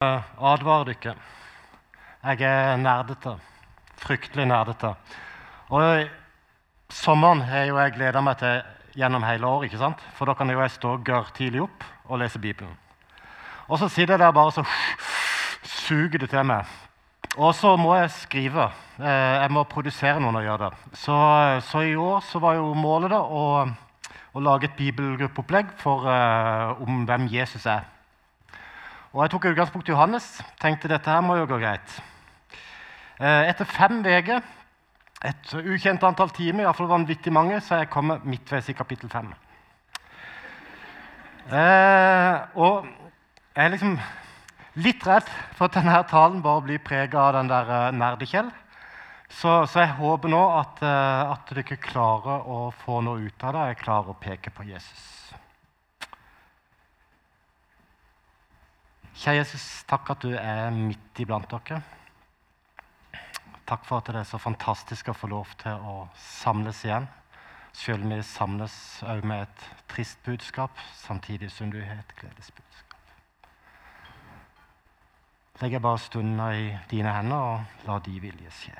Eh, advarer dere. Jeg er nerdete. Fryktelig nerdete. Og sommeren har jo jeg gleda meg til gjennom hele året. ikke sant? For da kan jo jeg stå gørr tidlig opp og lese Bibelen. Og så sitter jeg der bare så suger det til meg. Og så må jeg skrive. Eh, jeg må produsere noen og gjøre det. Så, så i år så var jo målet da å, å lage et bibelgruppeopplegg for, uh, om hvem Jesus er. Og Jeg tok utgangspunkt i Johannes. Tenkte dette her må jo gå greit. Eh, etter fem uker, et ukjent antall timer, iallfall vanvittig mange, så er jeg kommet midtveis i kapittel fem. Eh, og jeg er liksom litt redd for at denne talen bare blir prega av den der uh, nerdekjell. Så, så, jeg håper nå at, at dere klarer å få noe ut av det. Jeg klarer å peke på Jesus. Kjære Jesus, takk at du er midt iblant dere. Takk for at det er så fantastisk å få lov til å samles igjen. Selv om vi samles òg med et trist budskap, samtidig som du har et gledesbudskap. Legger bare stunda i dine hender og la de vilje skje.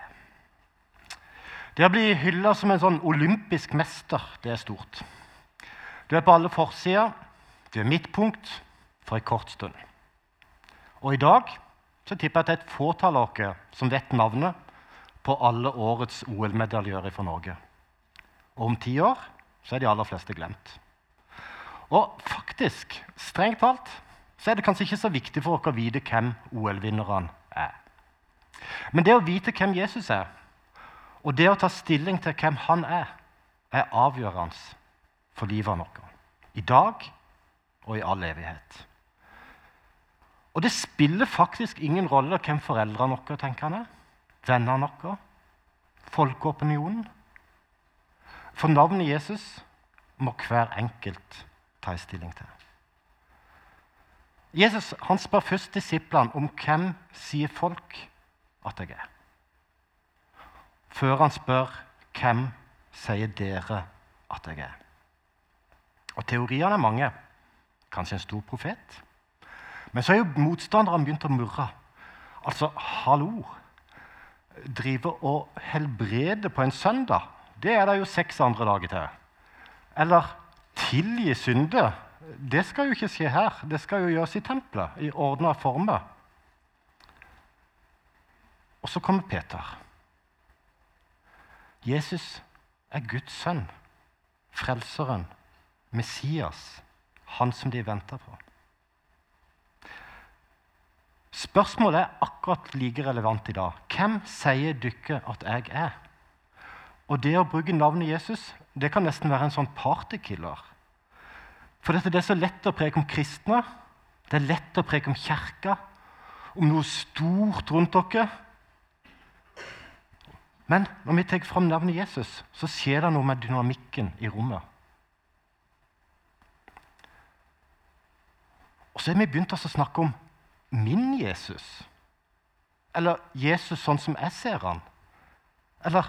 Det å bli hylla som en sånn olympisk mester, det er stort. Du er på alle forsider. Du er midtpunkt for en kort stund. Og i dag så tipper jeg at det er et fåtall av dere som vet navnet på alle årets OL-medaljører fra Norge. Og om ti år så er de aller fleste glemt. Og faktisk, strengt talt, så er det kanskje ikke så viktig for dere å vite hvem OL-vinnerne er. Men det å vite hvem Jesus er, og det å ta stilling til hvem han er, er avgjørende for livet vårt. I dag og i all evighet. Og det spiller faktisk ingen rolle hvem foreldrene våre tenker han er, vennene våre, folkeopinionen. For navnet Jesus må hver enkelt ta en stilling til. Jesus han spør først disiplene om hvem sier folk at jeg er. Før han spør hvem sier dere at jeg er. Og Teoriene er mange. Kanskje en stor profet? Men så er jo motstanderne begynt å murre. Altså, hallo! Drive og helbrede på en søndag, det er det jo seks andre dager til. Eller tilgi synde. Det skal jo ikke skje her. Det skal jo gjøres i tempelet, i ordna former. Og så kommer Peter. Jesus er Guds sønn, frelseren, Messias, han som de venter på. Spørsmålet er akkurat like relevant i dag. Hvem sier dere at jeg er? Og det å bruke navnet Jesus det kan nesten være en sånn partykiller. For dette, det er så lett å preke om kristne, det er lett å preke om kirka, om noe stort rundt dere. Men når vi tar fram navnet Jesus, så skjer det noe med dynamikken i rommet. Og så har vi begynt å snakke om min Jesus? Eller Jesus sånn som jeg ser han? Eller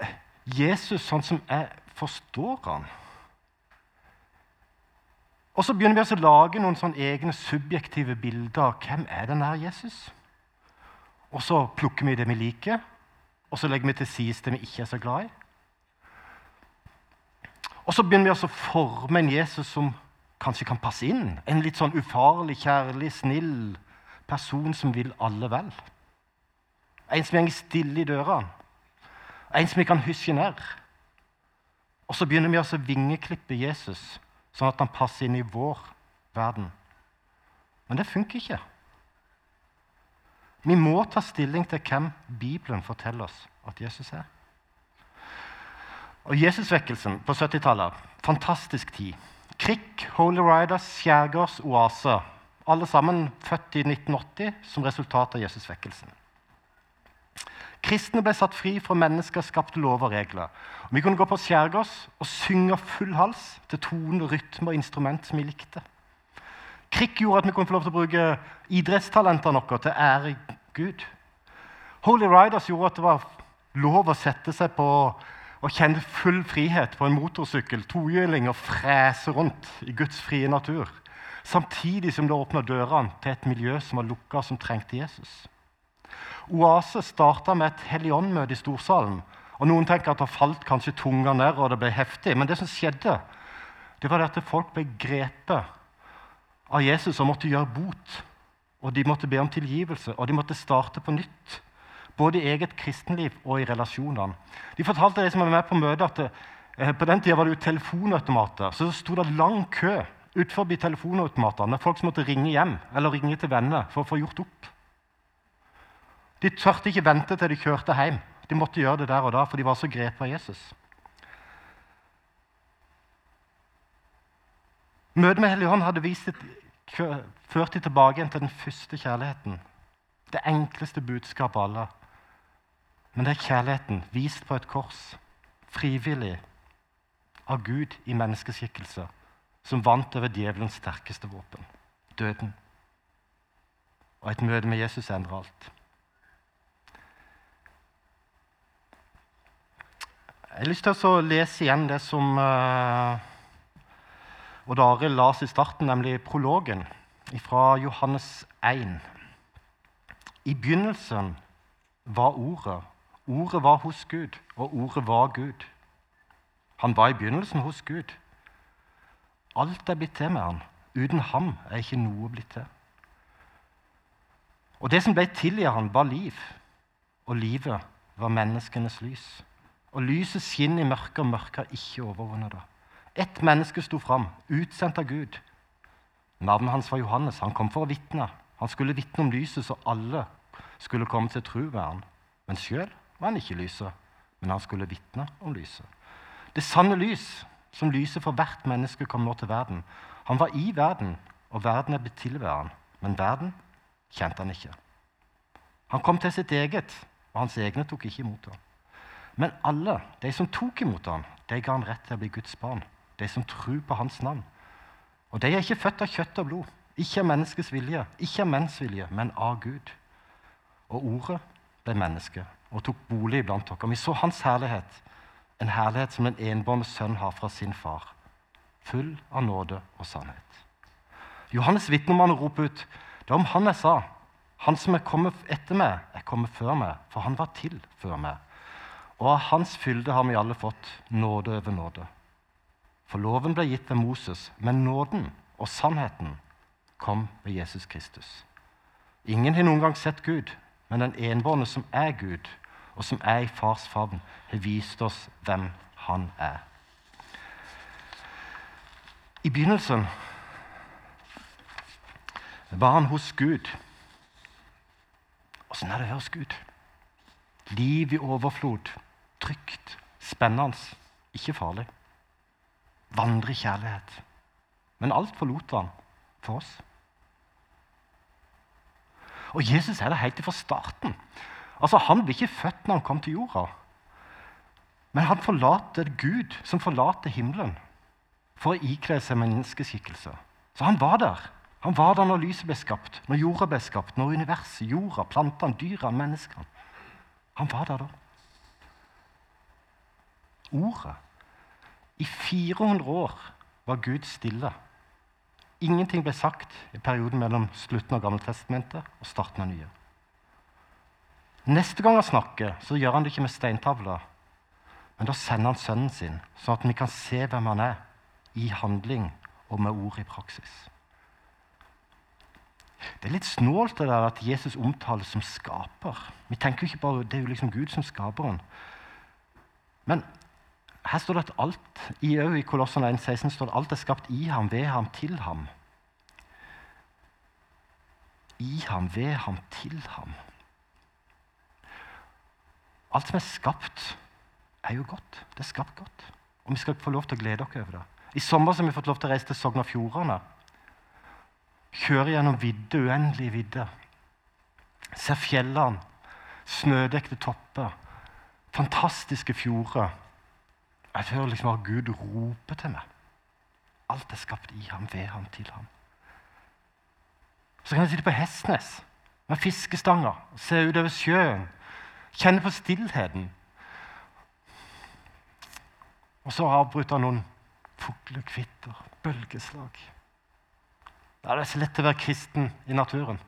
eh, Jesus sånn som jeg forstår han? Og så begynner vi å lage noen sånne egne subjektive bilder av hvem er denne Jesus. Og så plukker vi det vi liker, og så legger vi til side det vi ikke er så glad i. Og så begynner vi å forme en Jesus som kanskje kan passe inn. En litt sånn ufarlig, kjærlig, snill person som vil alle vel. En som går stille i døra. En som vi kan huske nær. Og så begynner vi å vingeklippe Jesus, sånn at han passer inn i vår verden. Men det funker ikke. Vi må ta stilling til hvem Bibelen forteller oss at Jesus er. Og Jesusvekkelsen på 70-tallet fantastisk tid. Krik, Holy Riders, Skjærgårds oase. Alle sammen født i 1980 som resultat av Jesusvekkelsen. Kristne ble satt fri fra mennesker skapte lover og regler. Vi kunne gå på Skjærgårds og synge full hals til tone, rytme og instrument som vi likte. Krik gjorde at vi kunne få lov til å bruke idrettstalentene våre til ære Gud. Holy Riders gjorde at det var lov å sette seg på og kjenne full frihet på en motorsykkel, tohjuling og frese rundt i Guds frie natur. samtidig som det åpner dørene til et miljø som var lukka, som trengte Jesus. Oase starta med et Helligånd-møte i storsalen. og Noen tenker at det falt kanskje tunga ned, og det ble heftig. Men det som skjedde, det var at folk ble grepet av Jesus og måtte gjøre bot. Og de måtte be om tilgivelse, og de måtte starte på nytt. Både i eget kristenliv og i relasjonene. De fortalte de som var med på møtet, at eh, på den tida var det jo telefonautomater. Så sto det lang kø utenfor telefonautomatene folk som måtte ringe hjem eller ringe til venner for å få gjort opp. De tørte ikke vente til de kjørte hjem. De måtte gjøre det der og da, for de var så grepet av Jesus. Møtet med Helligånd hadde vist et, ført de tilbake til den første kjærligheten. Det enkleste budskapet av alle. Men det er kjærligheten vist på et kors, frivillig, av Gud i menneskeskikkelse, som vant over djevelens sterkeste våpen døden. Og et møte med Jesus endrer alt. Jeg har lyst til å lese igjen det som uh, Odd Arild las i starten, nemlig prologen fra Johannes 1. I begynnelsen var Ordet. Ordet var hos Gud, og Ordet var Gud. Han var i begynnelsen hos Gud. Alt er blitt til med han. Uten ham er ikke noe blitt til. Og det som ble til i han, var liv, og livet var menneskenes lys. Og lyset skinner i mørket, og mørket har ikke overvunnet det. Ett menneske sto fram, utsendt av Gud. Navnet hans var Johannes. Han kom for å vitne. Han skulle vitne om lyset, så alle skulle komme til tro ved han. Men sjøl var han ikke lyset, men han skulle vitne om lyset. Det sanne lys, som lyset for hvert menneske kom nå til verden. Han var i verden, og verden er blitt til ved han. Men verden kjente han ikke. Han kom til sitt eget, og hans egne tok ikke imot ham. Men alle de som tok imot ham, de ga han rett til å bli Guds barn. De som tror på hans navn. Og de er ikke født av kjøtt og blod, ikke av menneskets vilje, ikke av menns vilje, men av Gud. Og ordet ble menneske og tok bolig blant dere. Vi så hans herlighet, en herlighet som den enbårne sønn har fra sin far, full av nåde og sannhet. Johannes vitnemann roper ut det er om han jeg sa, han som er kommet etter meg, er kommet før meg, for han var til før meg. Og av hans fylde har vi alle fått nåde over nåde. For loven ble gitt ved Moses, men nåden og sannheten kom ved Jesus Kristus. Ingen har noen gang sett Gud, men den enbårne som er Gud, og som er i fars favn, har vist oss hvem han er. I begynnelsen var han hos Gud. Åssen er det hos Gud? Liv i overflod trygt, spennende, ikke farlig. Vandre i kjærlighet. Men alt forlot han for oss. Og Jesus er det helt fra starten. Altså, Han ble ikke født når han kom til jorda. Men han forlater Gud, som forlater himmelen, for å ikle seg menneskeskikkelse. Så han var der. Han var der når lyset ble skapt, når jorda ble skapt, når universet, jorda, plantene, dyra, menneskene. Han var der da ordet. I 400 år var Gud stille. Ingenting ble sagt i perioden mellom slutten av Gammeltestamentet og starten av Nye. Neste gang han snakker, så gjør han det ikke med steintavler. Men da sender han sønnen sin, sånn at vi kan se hvem han er, i handling og med ord i praksis. Det er litt snålt det der at Jesus omtales som skaper. Vi tenker jo ikke bare, Det er jo liksom Gud som skaper han. Men her står det at alt i, i Kolossene 1,16 står det alt er skapt i ham, ved ham, til ham. I ham, ved ham, til ham. Alt som er skapt, er jo godt. Det er skapt godt. Og vi skal få lov til å glede dere over det. I sommer har vi fått lov til å reise til Sogn og Fjordane. Kjøre gjennom vidde, uendelige vidder. Se fjellene, snødekte topper, fantastiske fjorder. Jeg hører liksom at Gud roper til meg. Alt er skapt i ham, ved ham, til ham. Så kan jeg sitte på Hestnes med fiskestanger og se utover sjøen. Kjenne på stillheten. Og så avbryter han noen fuglekvitter, bølgeslag. Da er det så lett å være kristen i naturen.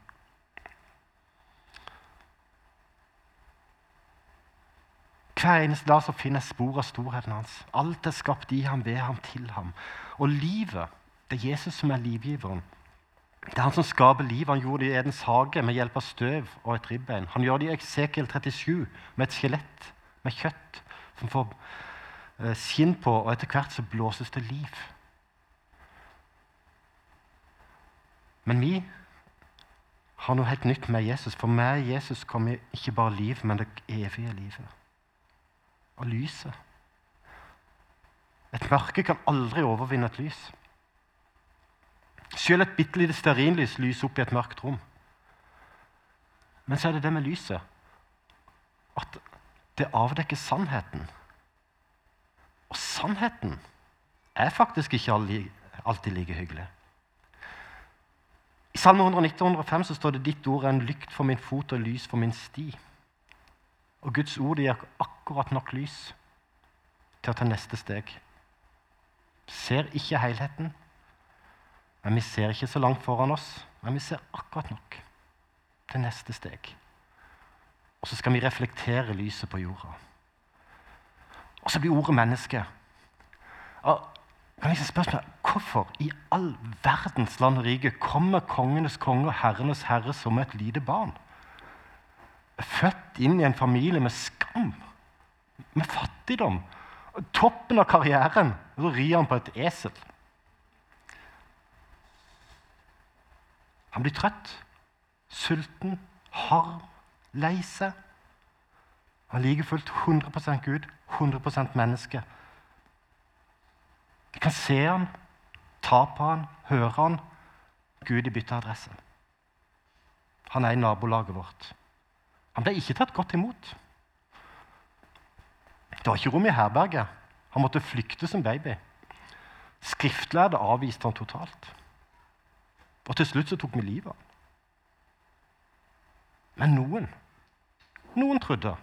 Hver eneste dag så finner jeg spor av storheten hans. Alt er skapt i ham, ved ham, til ham. Og livet, det er Jesus som er livgiveren. Det er han som skaper livet. Han gjorde det i Edens hage med hjelp av støv og et ribbein. Han gjør det i Eksekel 37 med et skjelett med kjøtt som får eh, skinn på, og etter hvert så blåses det liv. Men vi har noe helt nytt med Jesus. For med Jesus kommer ikke bare liv, men det evige livet. Og lyset. Et mørke kan aldri overvinne et lys. Selv et bitte lite stearinlys lyser opp i et mørkt rom. Men så er det det med lyset at det avdekker sannheten. Og sannheten er faktisk ikke alltid like hyggelig. I Salme 119 så står det ditt ord er en lykt for min fot og lys for min sti. Og Guds ord gir akkurat nok lys til å ta neste steg. Ser ikke helheten, men vi ser ikke så langt foran oss. Men vi ser akkurat nok til neste steg. Og så skal vi reflektere lyset på jorda. Og så blir ordet menneske. Og kan jeg spørsmål, Hvorfor i all verdens land og rike kommer kongenes konge og herrenes herre som et lite barn? Født inn i en familie med skam, med fattigdom. Toppen av karrieren, så rir han på et esel. Han blir trøtt, sulten, harm, lei seg. Han er like fullt 100% Gud, 100 menneske. Jeg kan se han, ta på han, høre han. Gud i bytteadresse. Han er i nabolaget vårt. Han ble ikke tatt godt imot. Det var ikke rom i herberget. Han måtte flykte som baby. Skriftlærde avviste han totalt. Og til slutt så tok vi livet av ham. Men noen, noen trodde.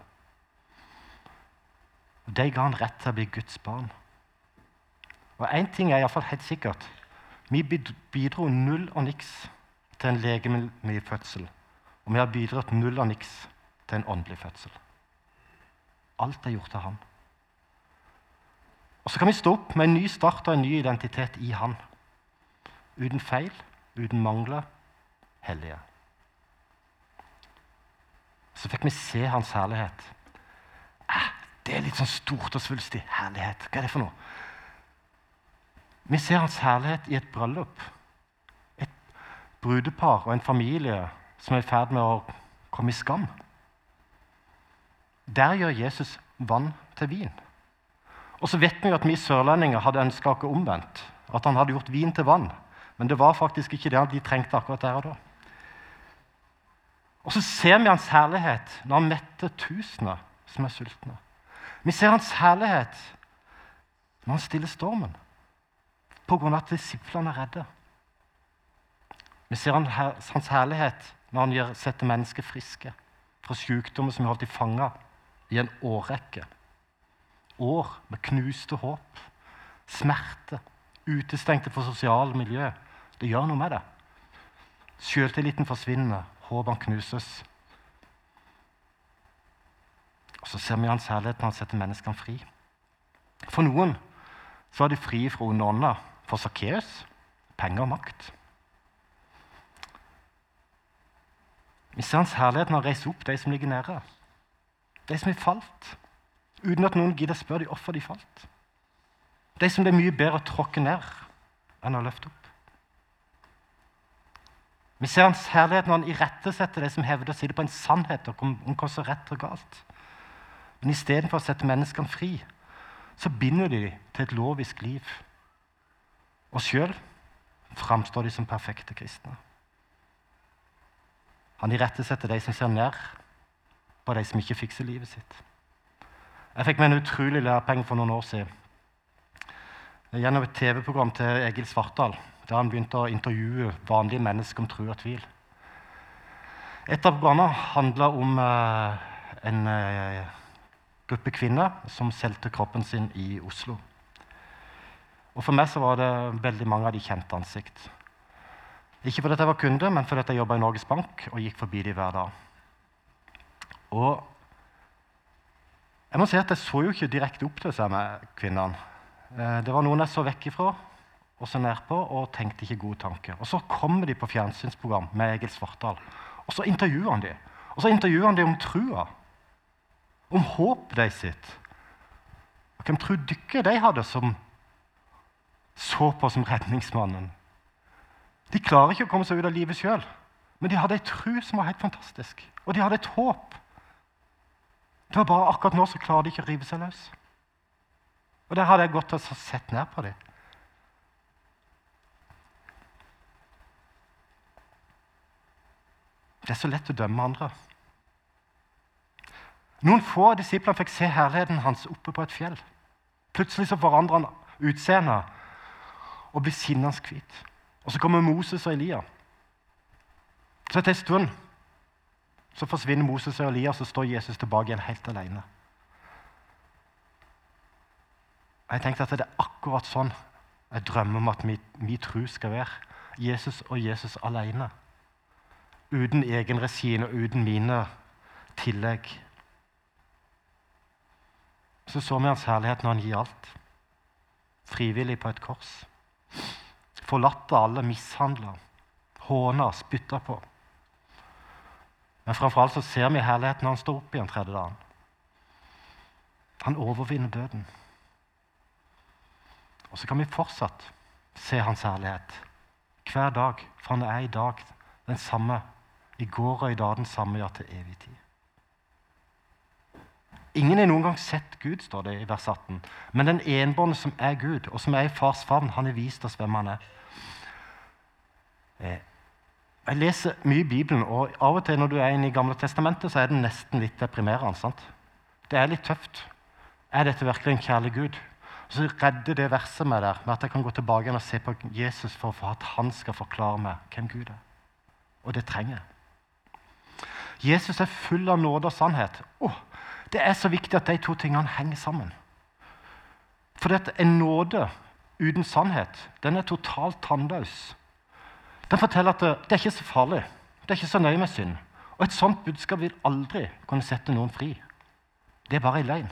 Og De ga han rett til å bli Guds barn. Og én ting er iallfall helt sikkert. Vi bidro null og niks til en legemlig fødsel. Og vi har bidratt null og niks til en åndelig fødsel. Alt er gjort av Han. Og Så kan vi stå opp med en ny start og en ny identitet i Han. Uten feil, uten mangler, hellige. Så fikk vi se Hans herlighet. Eh, det er litt sånn stort og svulstig. Herlighet. Hva er det for noe? Vi ser Hans herlighet i et bryllup. Et brudepar og en familie som er i ferd med å komme i skam. Der gjør Jesus vann til vin. Og så vet vi jo at vi sørlendinger hadde ønska oss omvendt. At han hadde gjort vin til vann. Men det var faktisk ikke det de trengte akkurat der og da. Og så ser vi hans herlighet når han metter tusener som er sultne. Vi ser hans herlighet når han stiller stormen, av at disiplene er redde. Vi ser hans herlighet når han setter mennesker friske fra sykdommer som er holdt i fanga i en årrekke. År med knuste håp, smerte, utestengte fra sosiale miljø, det gjør noe med det. Sjøltilliten forsvinner, håpene knuses. Og Så ser vi hans herlighet når han setter menneskene fri. For noen så er de fri fra onde ånder. For Sakkeus penger og makt. Vi ser hans herlighet når han reiser opp de som ligger nede. De som har falt, uten at noen gidder spørre dem hvorfor de falt. De som det er mye bedre å tråkke ned enn å løfte opp. Vi ser hans herlighet når han irettesetter det som hevder å si det på en sannhet om, om hva som er rett og galt. Men istedenfor å sette menneskene fri, så binder de til et lovisk liv. Og sjøl framstår de som perfekte kristne. Han irettesetter de som ser ned på de som ikke fikser livet sitt. Jeg fikk meg en utrolig lærepenge for noen år siden. Gjennom et TV-program til Egil Svartdal der han begynte å intervjue vanlige mennesker om tro og tvil. Et av programmene handla om uh, en uh, gruppe kvinner som solgte kroppen sin i Oslo. Og For meg så var det veldig mange av de kjente ansikt. Ikke fordi jeg var kunde, men fordi jeg jobba i Norges Bank og gikk forbi dem hver dag. Og jeg må si at jeg så jo ikke direkte opp til disse kvinnene. Eh, det var noen jeg så vekk ifra og så nedpå og tenkte ikke gode tanker. Og Så kommer de på fjernsynsprogram med Egil Svartdal, og så intervjuer han de. Og så intervjuer han de om trua, om håpet de sitt. Og hvem tror dere de hadde som så på som redningsmannen? De klarer ikke å komme seg ut av livet sjøl, men de hadde ei tru som var helt fantastisk. Og de hadde et håp. Det var bare akkurat nå så klarer de ikke å rive seg løs. Og der hadde jeg gått og sett ned på dem. Det er så lett å dømme andre. Noen få av disiplene fikk se herligheten hans oppe på et fjell. Plutselig så forandrer han utseendet og blir sinnende hvit. Og så kommer Moses og Elia. Så etter en stund så forsvinner Moses og Elia, og så står Jesus tilbake igjen helt alene. Jeg tenkte at det er akkurat sånn jeg drømmer om at min tro skal være. Jesus og Jesus alene. Uten egen regi og uten mine tillegg. Så så vi hans herlighet når han gir alt. Frivillig på et kors. Forlatt av alle, mishandla, håna, spytta på. Men framfor alt så ser vi herligheten når han står opp igjen tredje dagen. Han overvinner døden. Og så kan vi fortsatt se hans herlighet hver dag, for han er i dag den samme. I går og i dag den samme, ja, til evig tid. Ingen har noen gang sett Gud, står det i vers 18. Men den enbårne som er Gud, og som er i fars favn, han har vist oss hvem han er. Eh, jeg leser mye i Bibelen, og av og til når du er inne i Gamle testamentet, så er det nesten litt deprimerende. sant? Det er litt tøft. Er dette virkelig en kjærlig Gud? Og Så redder det verset meg der med at jeg kan gå tilbake og se på Jesus for at han skal forklare meg hvem Gud er. Og det trenger jeg. Jesus er full av nåde og sannhet. Oh, det er så viktig at de to tingene henger sammen. For en nåde uten sannhet den er totalt tannløs. Den forteller at det, det, er ikke så farlig. Det er ikke så nøye med synd. Og et sånt budskap vil aldri kunne sette noen fri. Det er bare en løgn.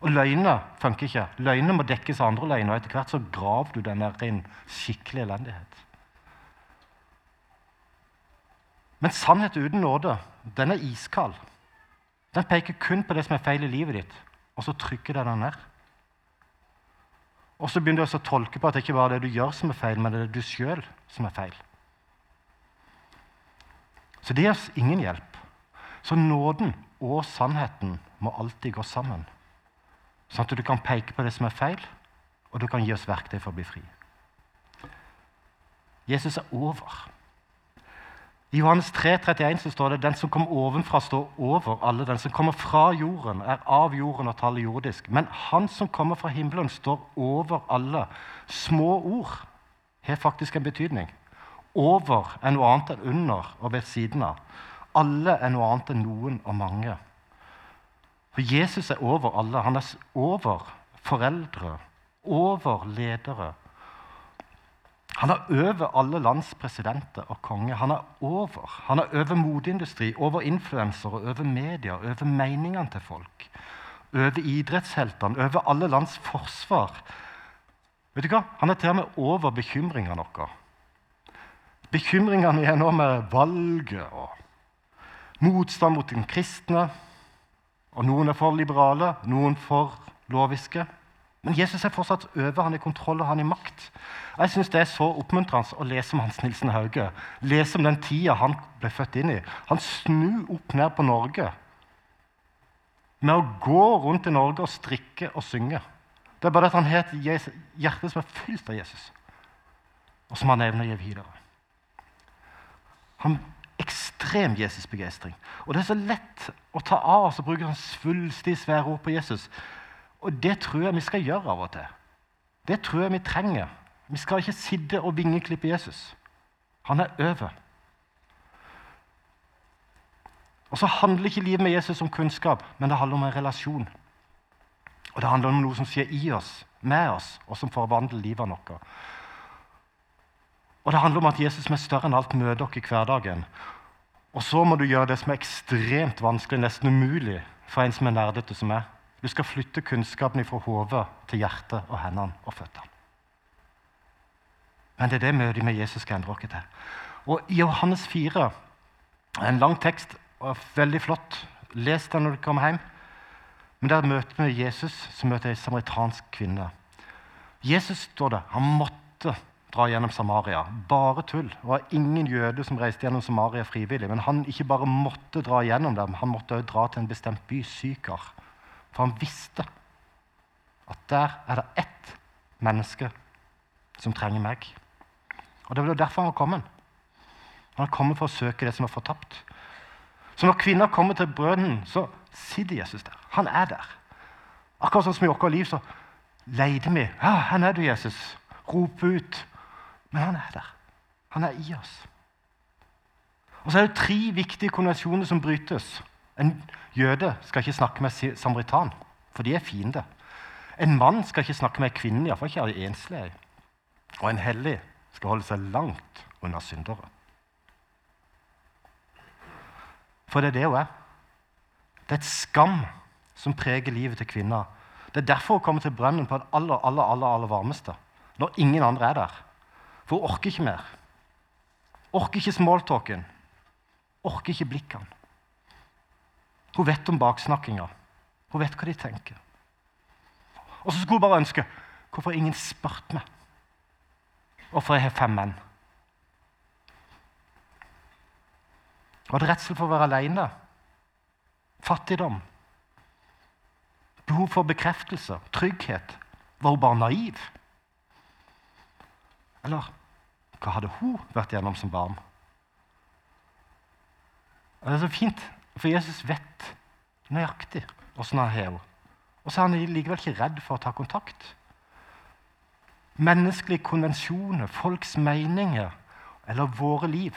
Og løgner funker ikke. Løgner må dekkes av andre løgner. og Etter hvert så graver du den der inn skikkelig elendighet. Men sannhet uten nåde, den er iskald. Den peker kun på det som er feil i livet ditt, og så trykker den den ned. Og så begynner du å tolke på at det ikke bare er det du gjør som er feil, men det er det du sjøl som er feil. Så det gir oss ingen hjelp. Så nåden og sannheten må alltid gå sammen. Sånn at du kan peke på det som er feil, og du kan gi oss verktøy for å bli fri. Jesus er over. I Johannes 3, 31 så står det den som kommer ovenfra, står over alle. Den som kommer fra jorden, er av jorden og taler jordisk. Men han som kommer fra himmelen, står over alle. Små ord har faktisk en betydning. Over er noe annet enn under og ved siden av. Alle er noe annet enn noen og mange. For Jesus er over alle. Han er over foreldre, over ledere, han er over alle lands presidenter og konger. Han er over. Han er over moteindustri, over influensere, over media, over meningene til folk. Over idrettsheltene, over alle lands forsvar. Vet du hva? Han er til og med over bekymringene våre. Bekymringene er nå med valget og motstand mot den kristne. Og Noen er for liberale, noen for loviske. Men Jesus er fortsatt over, han er i kontroll og han er i makt. Jeg synes Det er så oppmuntrende å lese om Hans Nilsen Hauge. Lese om den tida han ble født inn i. Han snur opp ned på Norge med å gå rundt i Norge og strikke og synge. Det er bare at han har et hjerte som er fylt av Jesus, og som han evner å gi videre. Han ekstrem Jesusbegeistring. Og det er så lett å ta av oss og bruke sånn svulstig, svære ord på Jesus. Og det tror jeg vi skal gjøre av og til. Det tror jeg vi trenger. Vi skal ikke sitte og vingeklippe Jesus. Han er over. Og så handler ikke livet med Jesus om kunnskap, men det handler om en relasjon. Og det handler om noe som skjer i oss, med oss, og som forvandler livet vårt. Og det handler om at Jesus som er større enn alt, møter dere i hverdagen. Og så må du gjøre det som er ekstremt vanskelig, nesten umulig, for en som er nerdete som meg. Du skal flytte kunnskapen fra hodet til hjertet og hendene og føttene. Men det er det møtet med Jesus skal endre oss til. Og I Johannes 4, en lang tekst, veldig flott. Les den når du kommer hjem. Men der møter vi Jesus, som møter ei samaritansk kvinne. Jesus står det, han måtte dra gjennom Samaria. Bare tull. Det var ingen jøde som reiste gjennom Samaria frivillig. Men han ikke bare måtte dra gjennom dem, han måtte også dra til en bestemt by, Sykar. For han visste at der er det ett menneske som trenger meg. Og Det var derfor han var kommet. Han var kommet for å søke det som var fortapt. Så når kvinner kommer til brønnen, så sitter Jesus der. Han er der. Akkurat sånn som i vårt liv, så leter vi. Ja, 'Her er du, Jesus?' Roper ut. Men han er der. Han er i oss. Og så er det tre viktige konvensjoner som brytes. En jøde skal ikke snakke med samaritan, for de er fiender. En mann skal ikke snakke med kvinnen, iallfall ikke av enslige. Og en hellig skal holde seg langt unna syndere. For det er det hun er. Det er et skam som preger livet til kvinner. Det er derfor hun kommer til brønnen på det aller, aller, aller, aller varmeste. Når ingen andre er der. For hun orker ikke mer. Orker ikke smalltalken. Orker ikke blikkene. Hun vet om baksnakkinga. Hun vet hva de tenker. Og så skulle hun bare ønske hvorfor ingen spurt meg hvorfor jeg har fem menn. Var det redsel for å være alene? Fattigdom? Behov for bekreftelse? Trygghet? Var hun bare naiv? Eller hva hadde hun vært gjennom som barn? Det er så fint, for Jesus vet nøyaktig åssen han har henne. Og så er han likevel ikke redd for å ta kontakt. Menneskelige konvensjoner, folks meninger eller våre liv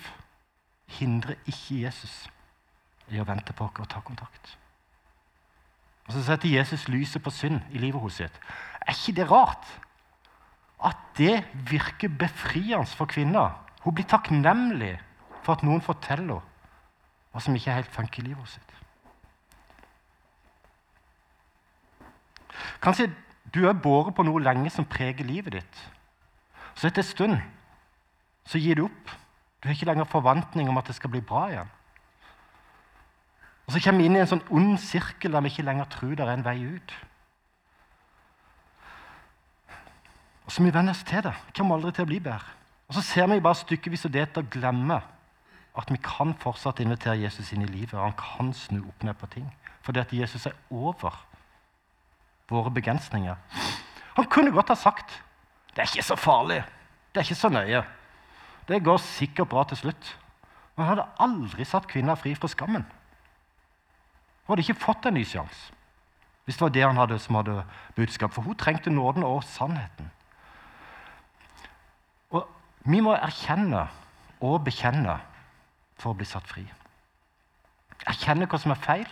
hindrer ikke Jesus i å vente på oss og ta kontakt. Og Så setter Jesus lyset på synd i livet hos sitt. Er ikke det rart? At det virker befriende for kvinner. Hun blir takknemlig for at noen forteller hva som ikke helt funker i livet sitt. Kanskje du er båret på noe lenge som preger livet ditt. Så etter en stund så gir du opp. Du har ikke lenger forventning om at det skal bli bra igjen. Og Så kommer vi inn i en sånn ond sirkel der vi ikke lenger tror det er en vei ut. Og så må vi venne oss til det. Vi kommer aldri til å bli bedre. Og Så ser vi bare stykkevis og delt og glemmer at vi kan fortsatt invitere Jesus inn i livet. og Han kan snu opp ned på ting. Fordi at Jesus er over våre begrensninger. Han kunne godt ha sagt det er ikke så farlig, det er ikke så nøye. Det går sikkert bra til slutt. Men han hadde aldri satt kvinner fri fra skammen. Hun hadde ikke fått en ny sjanse hvis det var det han hadde som hadde budskap. For hun trengte nåden og sannheten. Og vi må erkjenne og bekjenne for å bli satt fri. Erkjenne hva som er feil,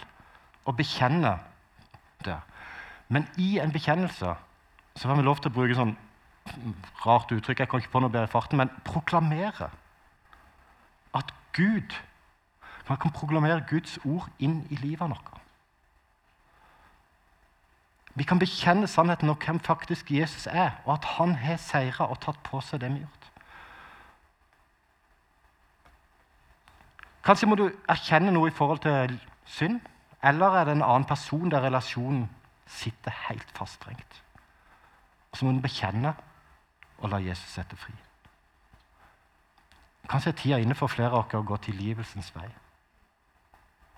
og bekjenne det. Men i en bekjennelse så får vi lov til å bruke sånn rart uttrykk, jeg kan ikke på noe bedre i farten, men proklamere at Gud Man kan proklamere Guds ord inn i livet vårt. Vi kan bekjenne sannheten om hvem faktisk Jesus er, og at han har seira og tatt på seg det vi har gjort. Kanskje må du erkjenne noe i forhold til synd, eller er det en annen person der relasjonen sitter helt faststrengt. Og så må du bekjenne og la Jesus sette fri. Kanskje er tida inne for flere av dere å gå tilgivelsens vei.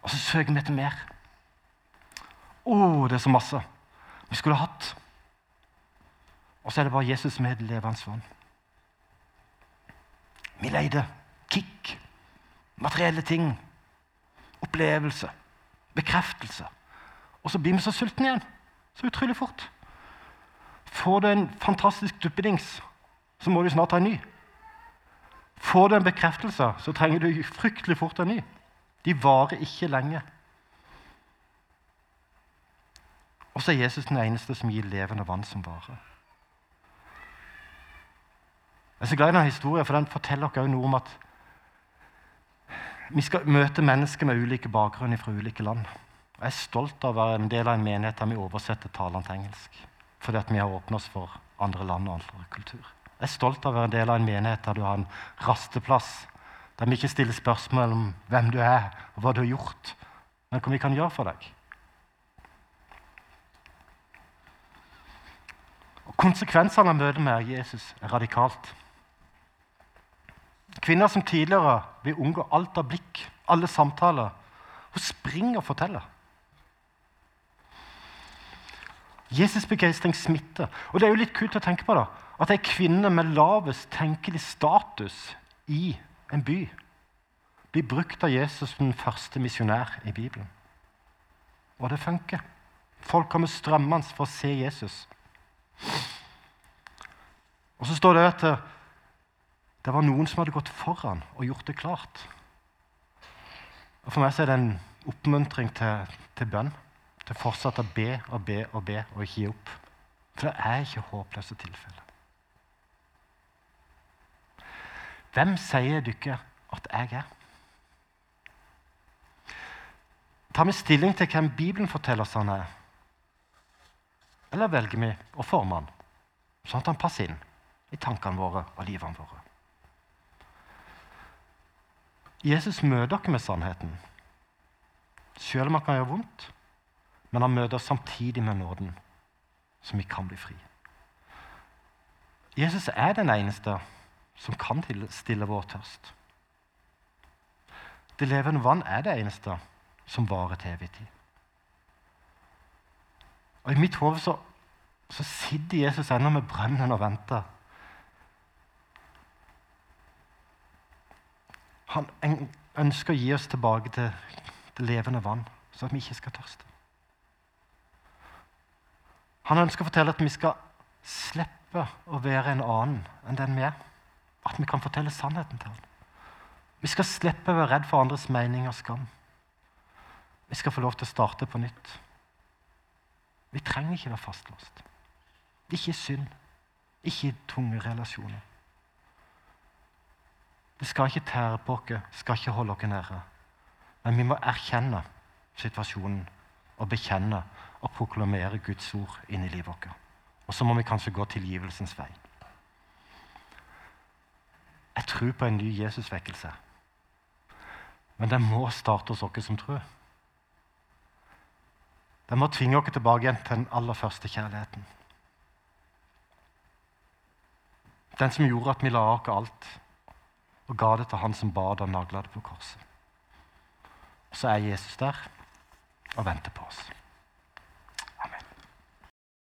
Og så søker vi etter mer. Å, oh, det er så masse vi skulle hatt. Og så er det bare Jesus er levende vann. Vi leide kick, materielle ting, opplevelse, bekreftelse. Og så blir vi så sultne igjen. Så utrolig fort. Får du en fantastisk duppedings, så må du snart ha en ny. Får du en bekreftelse, så trenger du fryktelig fort en ny. De varer ikke lenge. Og så er Jesus den eneste som gir levende vann som varer. Jeg er så glad i denne historien, for den forteller oss noe om at vi skal møte mennesker med ulike bakgrunn fra ulike land. Jeg er stolt av å være en del av en menighet der vi oversetter talene til engelsk. Fordi at vi har åpnet oss for andre land og andre kultur. Jeg er stolt av å være en del av en menighet der du har en rasteplass. Der vi ikke stiller spørsmål om hvem du er og hva du har gjort, men hva vi kan gjøre for deg. Og konsekvensene av møtet med Jesus er radikalt. Kvinner som tidligere vil unngå alt av blikk, alle samtaler. Hun springer og forteller. Jesus' begeistring smitter. Og det er jo litt kult å tenke på da, at ei kvinne med lavest tenkelig status i en by blir brukt av Jesus som den første misjonær i Bibelen. Og det funker. Folk kommer strømmende for å se Jesus. Og så står det at det var noen som hadde gått foran og gjort det klart. Og For meg så er det en oppmuntring til, til bønn. Til fortsatt å be og be og be og ikke gi opp. For det er ikke håpløse tilfeller. Hvem sier dere at jeg er? Tar vi stilling til hvem Bibelen forteller oss han er? Eller velger vi å forme han, sånn at han passer inn i tankene våre og livene våre? Jesus møter dere med sannheten, selv om han kan gjøre vondt. Men han møter oss samtidig med nåden, så vi kan bli fri. Jesus er den eneste som kan stille vår tørst. Det levende vann er det eneste som varer til evig tid. Og I mitt hode så, så sitter Jesus ennå med brønnen og venter Han ønsker å gi oss tilbake til det levende vann, så at vi ikke skal tørste. Han ønsker å fortelle at vi skal slippe å være en annen enn den vi er. At vi kan fortelle sannheten til ham. Vi skal slippe å være redd for andres mening og skam. Vi skal få lov til å starte på nytt. Vi trenger ikke være fastlåst. Ikke synd. Ikke tunge relasjoner. Det skal ikke tære på oss, skal ikke holde oss nede. Men vi må erkjenne situasjonen og bekjenne og proklamere Guds ord inn i livet vårt. Og så må vi kanskje gå tilgivelsens vei. Jeg tror på en ny Jesusvekkelse. Men det må starte hos oss som tror. Det må tvinge oss tilbake igjen til den aller første kjærligheten. Den som gjorde at vi la oss alt og ga det til han som bad og nagla det på korset. Og så er Jesus der og venter på oss.